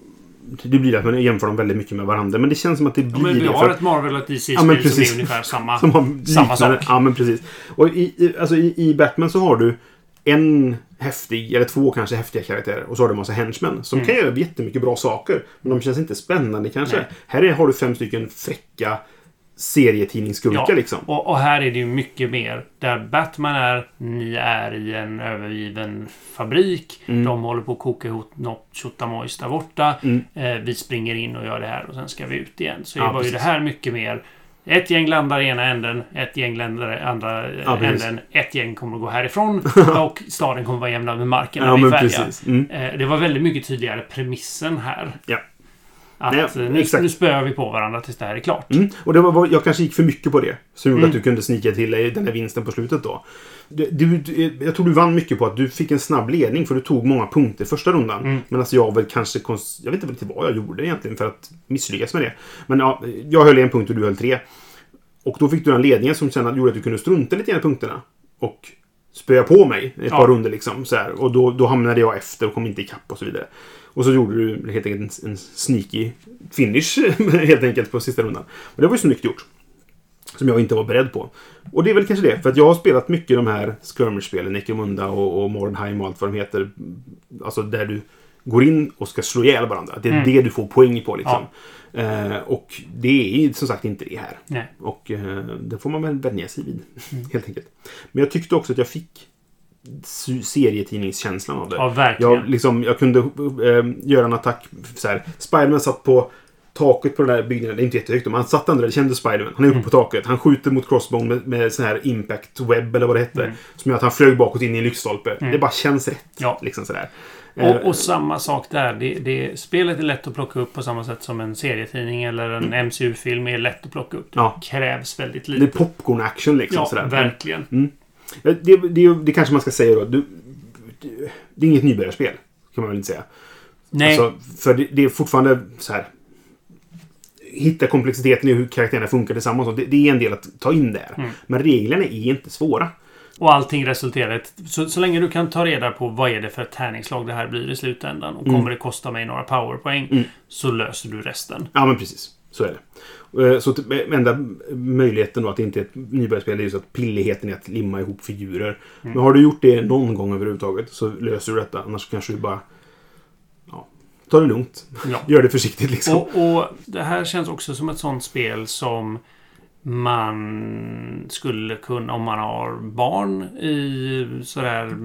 Det blir att man jämför dem väldigt mycket med varandra. Men det känns som att det blir Ja, men vi har för ett Marvel och DC-spel Ja, som är ungefär *laughs* samma. Som har Samma sak. Ja, men precis. Och i, i, alltså i, i Batman så har du en häftig, eller två kanske häftiga karaktärer. Och så har du en massa henchmen. Som Mm. kan göra jättemycket bra saker. Men de känns inte spännande kanske. Nej. Här är, har du fem stycken fräcka serietidningsskurkar Ja, liksom. Och, och här är det ju mycket mer. Där Batman är, ni är i en övergiven fabrik. Mm. De håller på att koka ihop något tjottamojs där borta. Mm. Eh, vi springer in och gör det här och sen ska vi ut igen. Så Ja, det var ju precis. det här mycket mer. Ett gäng landar i ena änden, ett gäng landar i andra eh, Ja, änden. Ett gäng kommer att gå härifrån *laughs* och staden kommer att vara jämnad med marken Ja, vi men precis. Mm. Eh, Det var väldigt mycket tydligare premissen här. Att Nej, nu, exakt. nu spöar vi på varandra tills det här är klart. Mm. Och det var, jag kanske gick för mycket på det. Som gjorde Mm. att du kunde snika till dig den här vinsten på slutet då. Du, jag tror du vann mycket på att du fick en snabb ledning för du tog många punkter första rundan. Mm. Medan jag väl kanske... Jag vet inte riktigt vad jag gjorde egentligen för att misslyckas med det. Men ja, jag höll en punkt och du höll tre. Och då fick du den ledningen som sen gjorde att du kunde strunta lite i punkterna. Och spöa på mig ett Ja. par runder liksom. Så här. Och då, då hamnade jag efter och kom inte ikapp och så vidare. Och så gjorde du helt enkelt en, en sneaky finish *laughs* helt enkelt på sista rundan. Och det var ju snyggt gjort. Som jag inte var beredd på. Och det är väl kanske det. För att jag har spelat mycket de här skirmish-spelen. Necromunda och, och Mordheim och allt vad de heter. Alltså där du går in och ska slå ihjäl varandra. Det är Mm. det du får poäng på liksom. Eh, och det är som sagt inte det här. Nej. Och eh, det får man väl vänja sig vid. Mm. *laughs* Helt enkelt. Men jag tyckte också att jag fick serietidningskänslan av det. Ja, verkligen. Jag, liksom, jag kunde eh, göra en attack. Så här. Spiderman satt på taket på den där byggnaden. Det är inte jättehögt. Men han satt ändå där. Det kändes Spiderman. Han är uppe Mm. på taket. Han skjuter mot crossbone med, med sån här impact web eller vad det hette. Mm. Som gör att han flög bakåt in i en lyktstolpe. Mm. Det bara känns rätt. Ja. Liksom sådär. Eh, Och, och samma sak där. Det, det, spelet är lätt att plocka upp på samma sätt som en serietidning eller en MCU-film är lätt att plocka upp. Det Ja. krävs väldigt det är lite. popcorn action liksom. ja, sådär. verkligen. Ja, Det, det, det kanske man ska säga då. Du, det är inget nybörjarspel. Kan man väl inte säga. Nej, Alltså, för det, det är fortfarande så här. Hitta komplexiteten i hur karaktärerna funkar tillsammans. och Det, det är en del att ta in där. Mm. Men reglerna är inte svåra. och allting resulterar i så, så länge du kan ta reda på vad är det för ett tärningslag det här blir i slutändan och kommer det kosta mig några powerpoäng Mm. så löser du resten. Ja, men precis. Så är det. Eh, Så att, eh, enda möjligheten då att det inte är ett nybörjarspel är ju så att pilligheten är att limma ihop figurer. Men har du gjort det någon gång överhuvudtaget så löser du detta. Annars kanske du bara... Ja, ta det lugnt. Ja. Gör det försiktigt liksom. Och, och det här känns också som ett sånt spel som man skulle kunna, om man har barn i sådär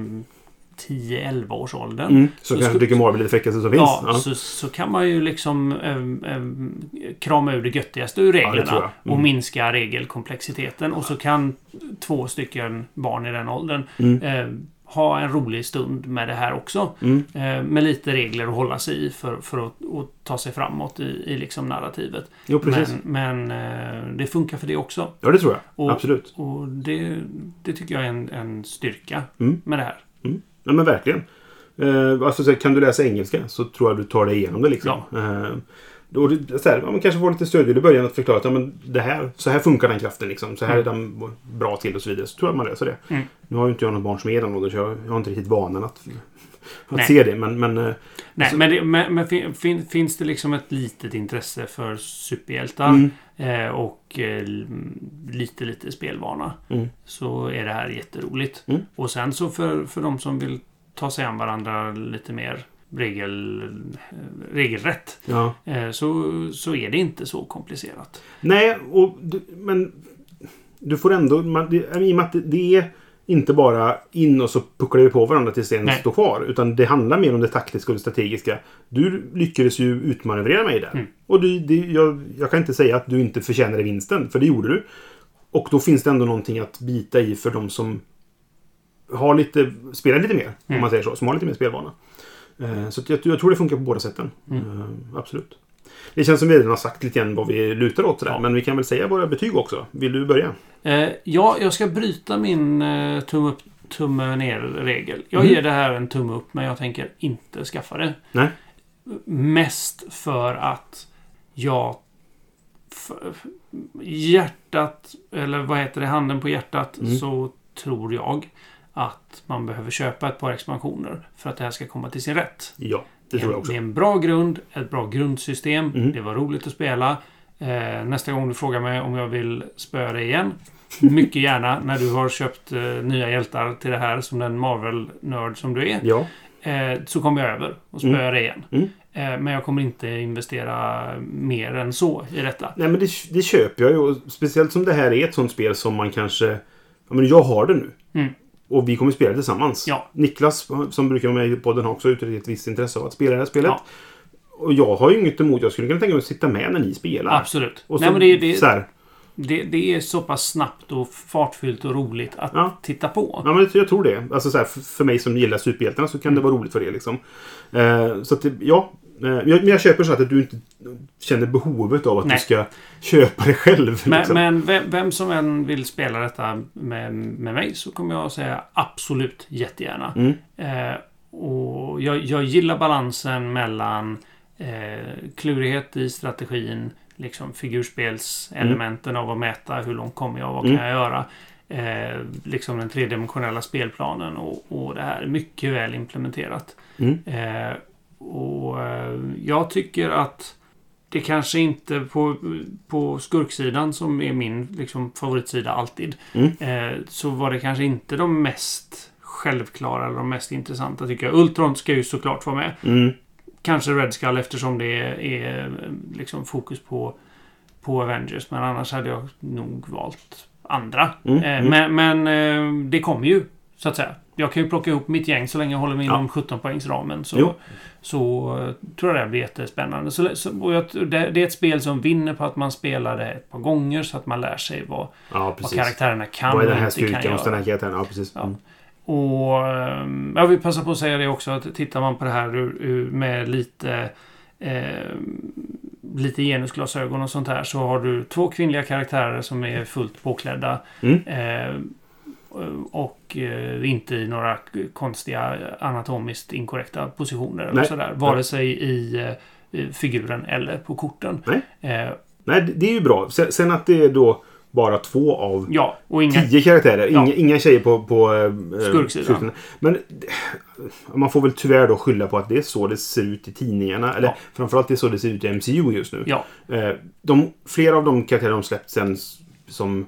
10-11 års åldern. Mm, så, Så kanske tycker Marvel är det fräckaste som finns. Ja, Ja. Så, så kan man ju liksom äm, äm, krama ur det göttigaste ur reglerna. jag. Mm. Och minska regelkomplexiteten. Och så kan två stycken barn i den åldern Mm. äm, ha en rolig stund med det här också. Mm. Äm, med lite regler att hålla sig i för, för att, ta sig framåt i, i liksom narrativet. Jo, precis. Men, men eh, det funkar för det också. Ja, det tror jag. Och- Absolut. Och det, det tycker jag är en, en styrka Mm. med det här. Ja, men verkligen. Eh, alltså, så kan du läsa engelska så tror jag du tar dig igenom det. Liksom. Eh, då, det- så här, ja, man kanske får lite stöd i början att förklara att ja, men det här, så här funkar den kraften. Liksom. Så här är den bra till och så vidare. Så tror jag man löser det. Mm. Nu har ju inte jag något barn som är i den åldern så jag, jag har inte riktigt vanan att, att Nej. se det. Men, men eh, Nej, Alltså- men, det, men, men fin, fin, finns det liksom ett litet intresse för superhjältar mm, eh, och eh, lite, lite spelvana Mm. så är det här jätteroligt. Mm. Och sen så för, för de som vill ta sig an varandra lite mer regel, regelrätt ja. eh, så, så är det inte så komplicerat. Nej, och, men du får ändå... Man, det, I och med att det är inte bara in och så pucklar vi på varandra tills en Nej. står kvar. Utan det handlar mer om det taktiska och det strategiska. Du lyckades ju utmanövrera mig där. Mm. Och du, det, jag, jag kan inte säga att du inte förtjänade vinsten, för det gjorde du. Och då finns det ändå någonting att bita i för de som har lite, spelar lite mer, om Mm. man säger så. Som har lite mer spelvana. Eh, Så jag tror det funkar på båda sätten. Mm. Eh, Absolut. Det känns som vi redan har sagt lite grann vad vi lutar åt sådär. Ja. Men vi kan väl säga våra betyg också. Vill du börja? Eh, ja, jag ska bryta min eh, tumme upp, tumme ner-regel. Jag Mm. ger det här en tumme upp, men jag tänker inte skaffa det. Nej. Mest för att jag... f- hjärtat, eller vad heter det, handen på hjärtat, Mm. så tror jag att man behöver köpa ett par expansioner för att det här ska komma till sin rätt. Ja, det tror jag också. det är en bra grund, ett bra grundsystem. Mm. Det var roligt att spela. Eh, nästa gång du frågar mig om jag vill spöa dig igen. Mycket gärna *laughs* när du har köpt eh, nya hjältar till det här som den Marvel-nörd som du är. Ja. Eh, så kommer jag över och spöar Mm. dig igen. Mm. Eh, men jag kommer inte investera mer än så i detta. Nej, men det, det köper jag ju. Speciellt som det här är ett sånt spel som man kanske... Ja, men jag har det nu. Mm. Och vi kommer spela tillsammans. Ja. Niklas, som brukar vara med i podden, har också uttryckt ett visst intresse av att spela det här spelet. Ja. Och jag har ju inget emot. Jag skulle kunna tänka mig att sitta med när ni spelar. Absolut. Och så, Nej, det, det, så här, det, det är så pass snabbt och fartfyllt och roligt att Ja. titta på. Ja, men jag tror det. Alltså så här, för, mig som gillar superhjältarna så kan det vara roligt för det. Liksom. Eh, så att ja, Men jag, men jag köper så att du inte känner behovet av att Nej. du ska köpa det själv. Men, liksom. men vem, vem som än vill spela detta med, med mig så kommer jag säga absolut jättegärna. Mm. Eh, och jag, jag gillar balansen mellan eh, klurighet i strategin, liksom figurspelselementen av att mäta hur långt kommer jag, vad kan Mm. jag göra? Eh, liksom den tredimensionella spelplanen och, och det här är mycket väl implementerat. Mm. Eh, och eh, jag tycker att det kanske inte på, på skurksidan som är min liksom, favoritsida alltid. Mm. Eh, så var det kanske inte de mest självklara eller de mest intressanta tycker jag. Ultron ska ju såklart vara med. Mm. Kanske Red Skull eftersom det är, är liksom fokus på, på Avengers. Men annars hade jag nog valt andra. Mm, Eh, mm. Men, men eh, det kommer ju, så att säga. Jag kan ju plocka ihop mitt gäng så länge jag håller mig inom 17-poängsramen. Jo. Så, så eh, tror jag det blir jättespännande. Så, så, och jag, det, det är ett spel som vinner på att man spelar det ett par gånger så att man lär sig vad, Ja, vad käraktären kan Vad är och den här inte kan hos den här karaktären? Ja, precis. Ja. Mm. Och ehm, jag vill passa på att säga det också att tittar man på det här med lite eh, lite genusglasögon och sånt här så har du två kvinnliga karaktärer som är fullt påklädda. Mm. Eh, och eh, inte i några konstiga anatomiskt inkorrekta positioner eller Nej. sådär. Vare sig i eh, i figuren eller på korten. Nej. Eh, Nej, det- är ju bra. Sen, att det är då bara två av ja, inga... tio karaktärer. Ja. Inga, inga tjejer på, på eh, Skurksidan. skurken. Men eh, man får väl tyvärr då skylla på att det är så det ser ut i tidningarna. Eller Ja. framförallt det är så det ser ut i MCU just nu. Ja, Eh, de, flera av de karaktärer de släppt sen som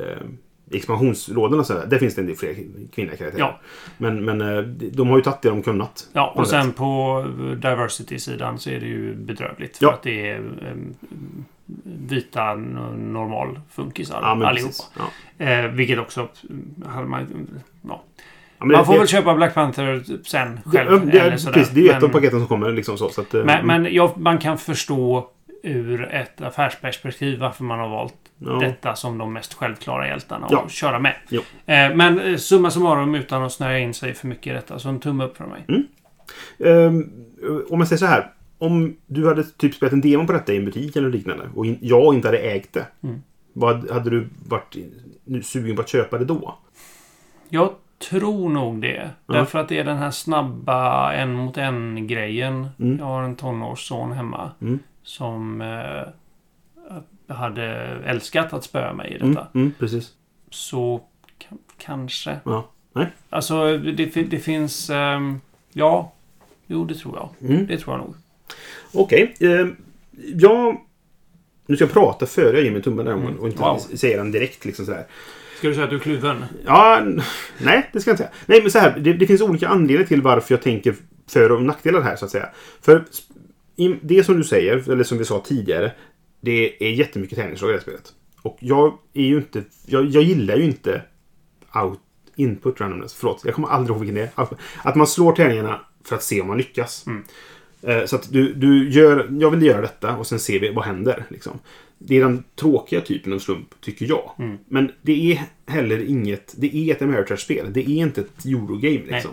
eh, expansionslådorna sådär, där finns det en del fler kvinnliga karaktärer. Ja. Men, men eh, de har ju tagit det de kunnat. Ja, och sen sätt. på diversity-sidan så är det ju bedrövligt. För Ja. att det är um, vita normal funkisar Ja, allihopa. Ja. Eh, vilket också mm, hade man... Ja. Ja, Man får det, väl köpa Black Panther sen själv. det, det, eller är- sådär. precis, det är ju ett av paketen som kommer. Liksom så, så att, eh, Men, men jag, man kan förstå ur ett affärsperspektiv varför man har valt ja. detta som de mest självklara hjältarna Ja. att köra med. Jo. Eh, men eh, summa summarum utan att snöa in sig för mycket i detta. Så en tumme upp från mig. Ehm, om jag säger så här. Om du hade typ spelat en demo på detta i en butik eller liknande och jag inte hade ägt det. Mm. Vad hade du varit sugen på att köpa det då? Jag tror nog det. Ja. Därför att det är den här snabba en mot en grejen. Mm. Jag har en tonårsson hemma. Mm. Som eh, hade älskat att spöa mig i Mm, detta. mm, precis. Så ka- kanske. Ja. Nej. Alltså det, det finns... ehm, ja. Jo, det tror jag. Mm. Det tror jag nog. Okej. ehm, jag... Nu ska jag prata före jag ger mig tummen den gången och inte Wow. säga den direkt. Liksom sådär. Ska du säga att du är kluven? Ja, nej, det ska jag inte säga. Nej, men så här. Det, det finns olika anledningar till varför jag tänker för och nackdelar här, så att säga. För det som du säger, eller som vi sa tidigare, det är jättemycket tärningsslag i det här spelet. Och jag är ju inte... Jag, jag gillar ju inte out, input randomness. Förlåt, jag kommer aldrig ihåg vilken det är. Att man slår tärningarna för att se om man lyckas. Mm. Eh, Så att du, du gör... Jag vill göra detta och sen ser vi vad händer. Liksom. Det är den tråkiga typen av slump, tycker jag. Mm. Men det är heller inget... Det är ett Ameritrash-spel. Det är inte ett Eurogame. Liksom.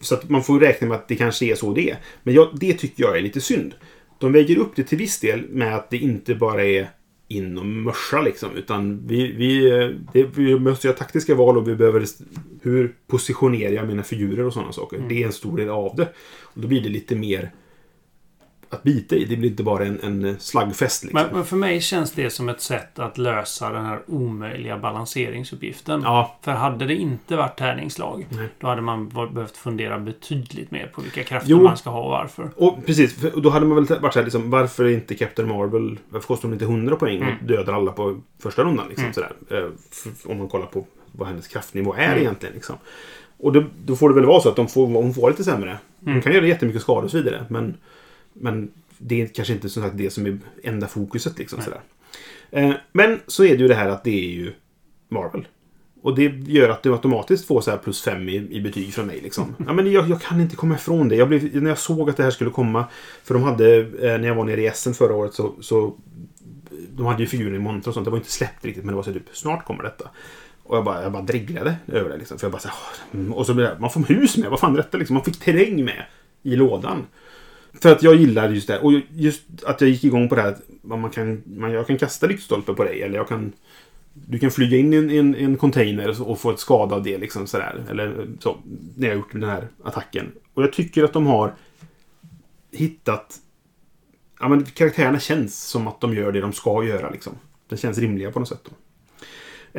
Så att man får räkna med att det kanske är så det är. Men jag, det tycker jag är lite synd. De väger upp det till viss del med att det inte bara är in och mörsa liksom. Utan vi, vi, det, vi måste göra taktiska val och vi behöver... Hur positionerar jag mina figurer och sådana saker? Mm. Det är en stor del av det. Och då blir det lite mer att bita i. Det blir inte bara en, en slagfest liksom. Men, men för mig känns det som ett sätt att lösa den här omöjliga balanseringsuppgiften. Ja, För hade det inte varit tärningslag, Nej. då hade man behövt fundera betydligt mer på vilka krafter Jo. man ska ha och varför. och precis. För, och då hade man väl varit så här, liksom, varför är inte Captain Marvel... Varför kostar hon inte 100 poäng och Mm. dödar alla på första rundan? Liksom, Mm. sådär. Eh, om man kollar på vad hennes kraftnivå är Mm. egentligen. Liksom. Och då, då får det väl vara så att de får, hon får lite sämre. Hon Mm. kan göra jättemycket skada och så vidare. Men, men det är kanske inte som sagt det som är enda fokuset. Liksom, sådär. Eh, men så är det ju det här att det är ju Marvel. Och det gör att du automatiskt får så här plus fem i, i betyg från mig. Liksom. *laughs* Ja, men jag, jag kan inte komma ifrån det. Jag blev, när jag såg att det här skulle komma. För de hade, eh, när jag var nere i Essen förra året så, så de hade ju figurer i monter och sånt. Det var inte släppt riktigt men det var så typ, snart kommer detta. Och jag bara, jag bara dreglade över det. Liksom, för jag bara så här. Och så blev det, man får hus med. Vad fan är detta liksom? Man fick terräng med i lådan. För att jag gillar just det. Och just att jag gick igång på det här att man kan, man, jag kan kasta lyktstolpe på dig. Eller jag kan... Du kan flyga in i en, en, en container och få ett skada av det. Liksom sådär. Eller så. När jag har gjort den här attacken. Och jag tycker att de har hittat... Ja, men karaktärerna känns som att de gör det de ska göra. Liksom. Det känns rimliga på något sätt. Då.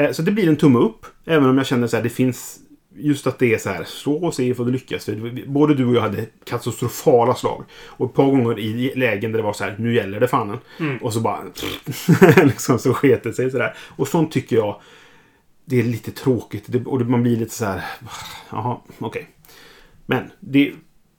Eh, Så det blir en tumme upp. Även om jag känner att det finns... Just att det är så här, slå och se ifall du lyckas. Både du och jag hade katastrofala slag. Och ett par gånger i lägen där det var så här, nu gäller det fanen. Och så bara... *laughs* liksom så sket det sig sådär. Och sånt tycker jag... Det är lite tråkigt. Det, och man blir lite så här... Jaha, okej. Men det,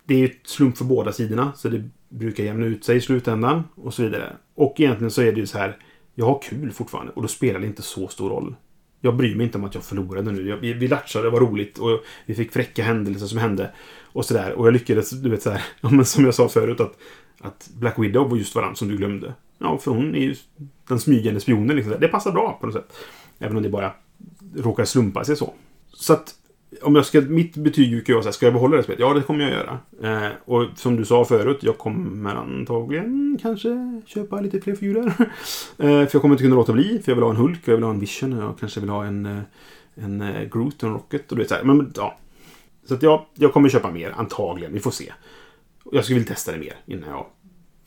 det är ju slump för båda sidorna. Så det brukar jämna ut sig i slutändan. Och så vidare. Och egentligen så är det ju så här. Jag har kul fortfarande. Och då spelar det inte så stor roll. Jag bryr mig inte om att jag förlorade nu. Jag, vi, vi latchade, det var roligt. Och vi fick fräcka händelser som hände. Och sådär. Och jag lyckades, du vet såhär. *laughs* Ja, men som jag sa förut. Att, att Black Widow var just varann som du glömde. Ja, för hon är ju den smygande spionen. Liksom. Det passar bra på något sätt. Även om det bara råkar slumpa sig så. Så att om jag ska, mitt betyg brukar vara så här, ska jag behålla det spelet? Ja, det kommer jag göra. Eh, och som du sa förut, jag kommer antagligen kanske köpa lite fler figurer. *laughs* eh, för jag kommer inte kunna låta bli, för jag vill ha en Hulk, jag vill ha en Vision, och jag kanske vill ha en, eh, en eh, Groot och en Rocket. Och du vet, så här. Men, ja. Så att ja, jag kommer köpa mer, antagligen. Vi får se. Jag skulle vilja testa det mer innan jag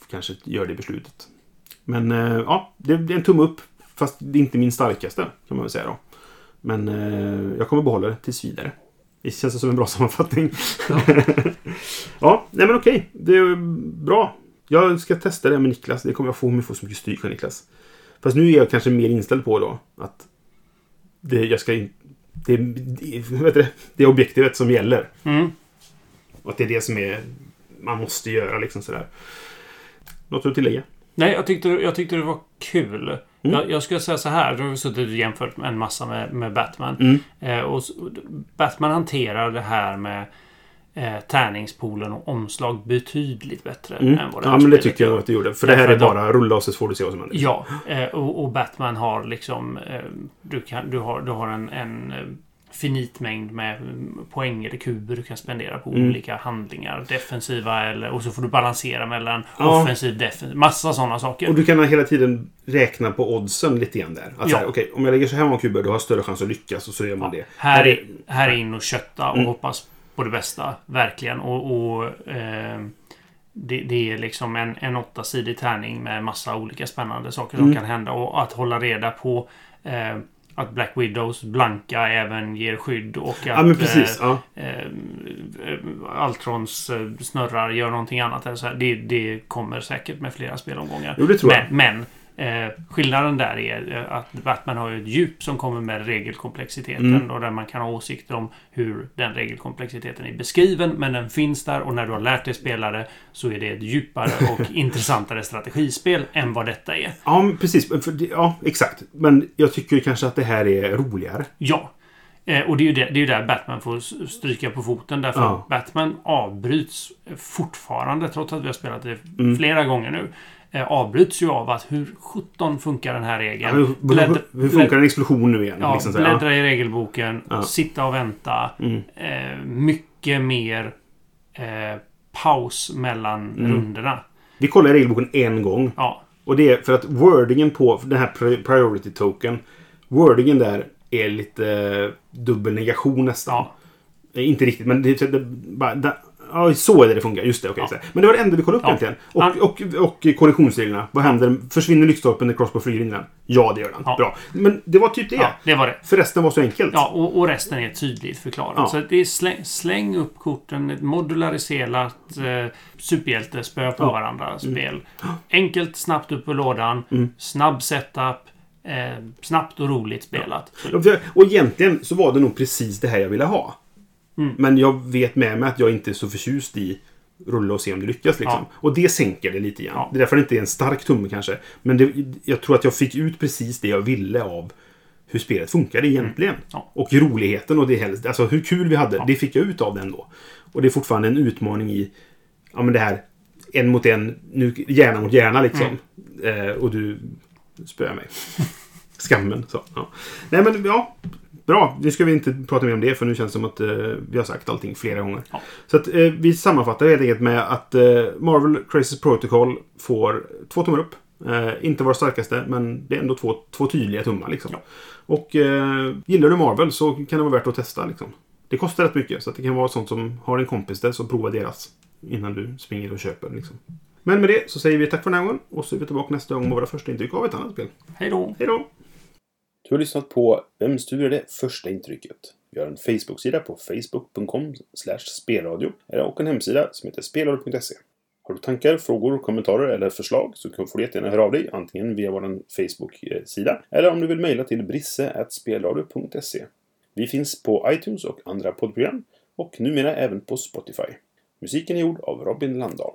kanske gör det beslutet. Men eh, ja, det är en tumme upp. Fast det är inte min starkaste, kan man väl säga då. Men eh, jag kommer behålla det tills vidare. Det känns som en bra *laughs* sammanfattning. Ja. *laughs* ja, nej men okej. Det är bra. Jag ska testa det med Niklas. Det kommer jag få om jag får så mycket stryk av Niklas. Fast nu är jag kanske mer inställd på då att det, jag ska in, det, det, heter det, det är objektivet som gäller. Mm. Och att det är det som är man måste göra liksom sådär. Något att tillägga? Nej, jag tyckte, jag tyckte det var kul. Mm. Jag, jag skulle säga så här. Du har suttit och jämfört en massa med, med Batman. Mm. Eh, och, Batman hanterar det här med eh, tärningspoolen och omslag betydligt bättre Mm. än vad det Ja, men det tycker jag att det gjorde. För det här är att de- bara rulla och så får du se vad som händer. Ja, eh, och, och Batman har liksom... Eh, du, kan, du, har, du har en, en eh, finit mängd med poäng eller kuber du kan spendera på Mm. olika handlingar. Defensiva eller... Och så får du balansera mellan Ja. offensiv, defensiv. Massa sådana saker. Och du kan hela tiden räkna på oddsen lite grann där. Att Ja. så här, okej, om jag lägger så här många kuber, då har jag större chans att lyckas och så gör man det. Här är, här är in och kötta och Mm. hoppas på det bästa. Verkligen. Och, och eh, det, det är liksom en, en åttasidig tärning med massa olika spännande saker som Mm. kan hända. Och att hålla reda på eh, att Black Widows blanka även ger skydd och att Ja, men precis. Ja. eh, eh, Altrons eh, snurrar gör någonting annat. Så här. Det, det kommer säkert med flera spelomgångar. Jo, det tror jag. Men, men eh, skillnaden där är eh, att Batman har ett djup som kommer med regelkomplexiteten Mm. och där man kan ha åsikter om hur den regelkomplexiteten är beskriven. Men den finns där och när du har lärt dig spela det så är det ett djupare och *laughs* intressantare strategispel än vad detta är. Ja, precis. Ja, exakt. Men jag tycker kanske att det här är roligare. Ja. Eh, och det är ju det, det är där Batman får stryka på foten. Därför Ja. Batman avbryts fortfarande, trots att vi har spelat det Mm. flera gånger nu. Eh, avbryts ju av att hur 17 funkar den här Ja, regeln? hur, Bläddra- hur, funkar en explosion nu igen? Ja, liksom ja. bläddra i regelboken, Ja. sitta och vänta. Mm. Eh, mycket mer eh, paus mellan Mm. rundorna. Vi kollar i regelboken en gång. Ja, Och det är för att wordingen på den här pri- priority token. Wordingen där är lite dubbel negation nästan. ja. Eh, Inte riktigt, men det, det, bara, da, ja, så är det det funkar. Just det, okej. Ja. så här. Men det var det enda vi kollade upp Ja. egentligen. Och, Han- och, och, kollisionsreglerna. Vad händer? Försvinner lyktstolpen när Crossbow flyger in den? Ja, det gör den. Ja. Bra. Men det var typ det. ja, det var det. För resten var så enkelt. Ja, och, och resten är tydligt förklarat. Ja. Så det är släng, släng upp korten, ett modulariserat eh, superhjältespö på Ja. varandra spel. Enkelt, snabbt upp ur lådan, Mm. snabb setup, eh, snabbt och roligt spelat. Ja, Och egentligen så var det nog precis det här jag ville ha. Mm. Men jag vet med mig att jag inte är så förtjust i rulla och se om det lyckas. Liksom. Ja. Och det sänker det lite grann. Ja. Det är därför det inte är en stark tumme kanske. Men det, jag tror att jag fick ut precis det jag ville av hur spelet funkade egentligen. Mm. Ja. Och roligheten och det helst. Alltså hur kul vi hade. Det fick jag ut av den då. Och det är fortfarande en utmaning i ja, men det här en mot en, nu, hjärna mot hjärna liksom. Mm. Eh, och du spöar mig. *laughs* Skammen. Så. Nej men ja. Bra. Nu ska vi inte prata mer om det för nu känns det som att eh, vi har sagt allting flera gånger. Ja. Så att, eh, vi sammanfattar helt enkelt med att eh, Marvel Crisis Protocol får två tummar upp. Eh, inte vara starkaste, men det är ändå två, två tydliga tummar. Liksom. Ja. Och eh, gillar du Marvel så kan det vara värt att testa. Liksom. Det kostar rätt mycket, så det kan vara sånt som har en kompis där, så prova deras innan du springer och köper. Liksom. Men med det så säger vi tack för den här gången och så är vi tillbaka nästa gång med våra första intryck av ett annat spel. Hej då! Hej då! Du har lyssnat på Vems tur är det första intrycket? Vi har en Facebook-sida på facebook.com spelradio och en hemsida som heter spelradio.se. Har du tankar, frågor, kommentarer eller förslag så får du jättegärna höra av dig antingen via vår Facebook-sida eller om du vill mejla till brisse.spelradio.se. Vi finns på iTunes och andra poddprogram och numera även på Spotify. Musiken är gjord av Robin Landahl.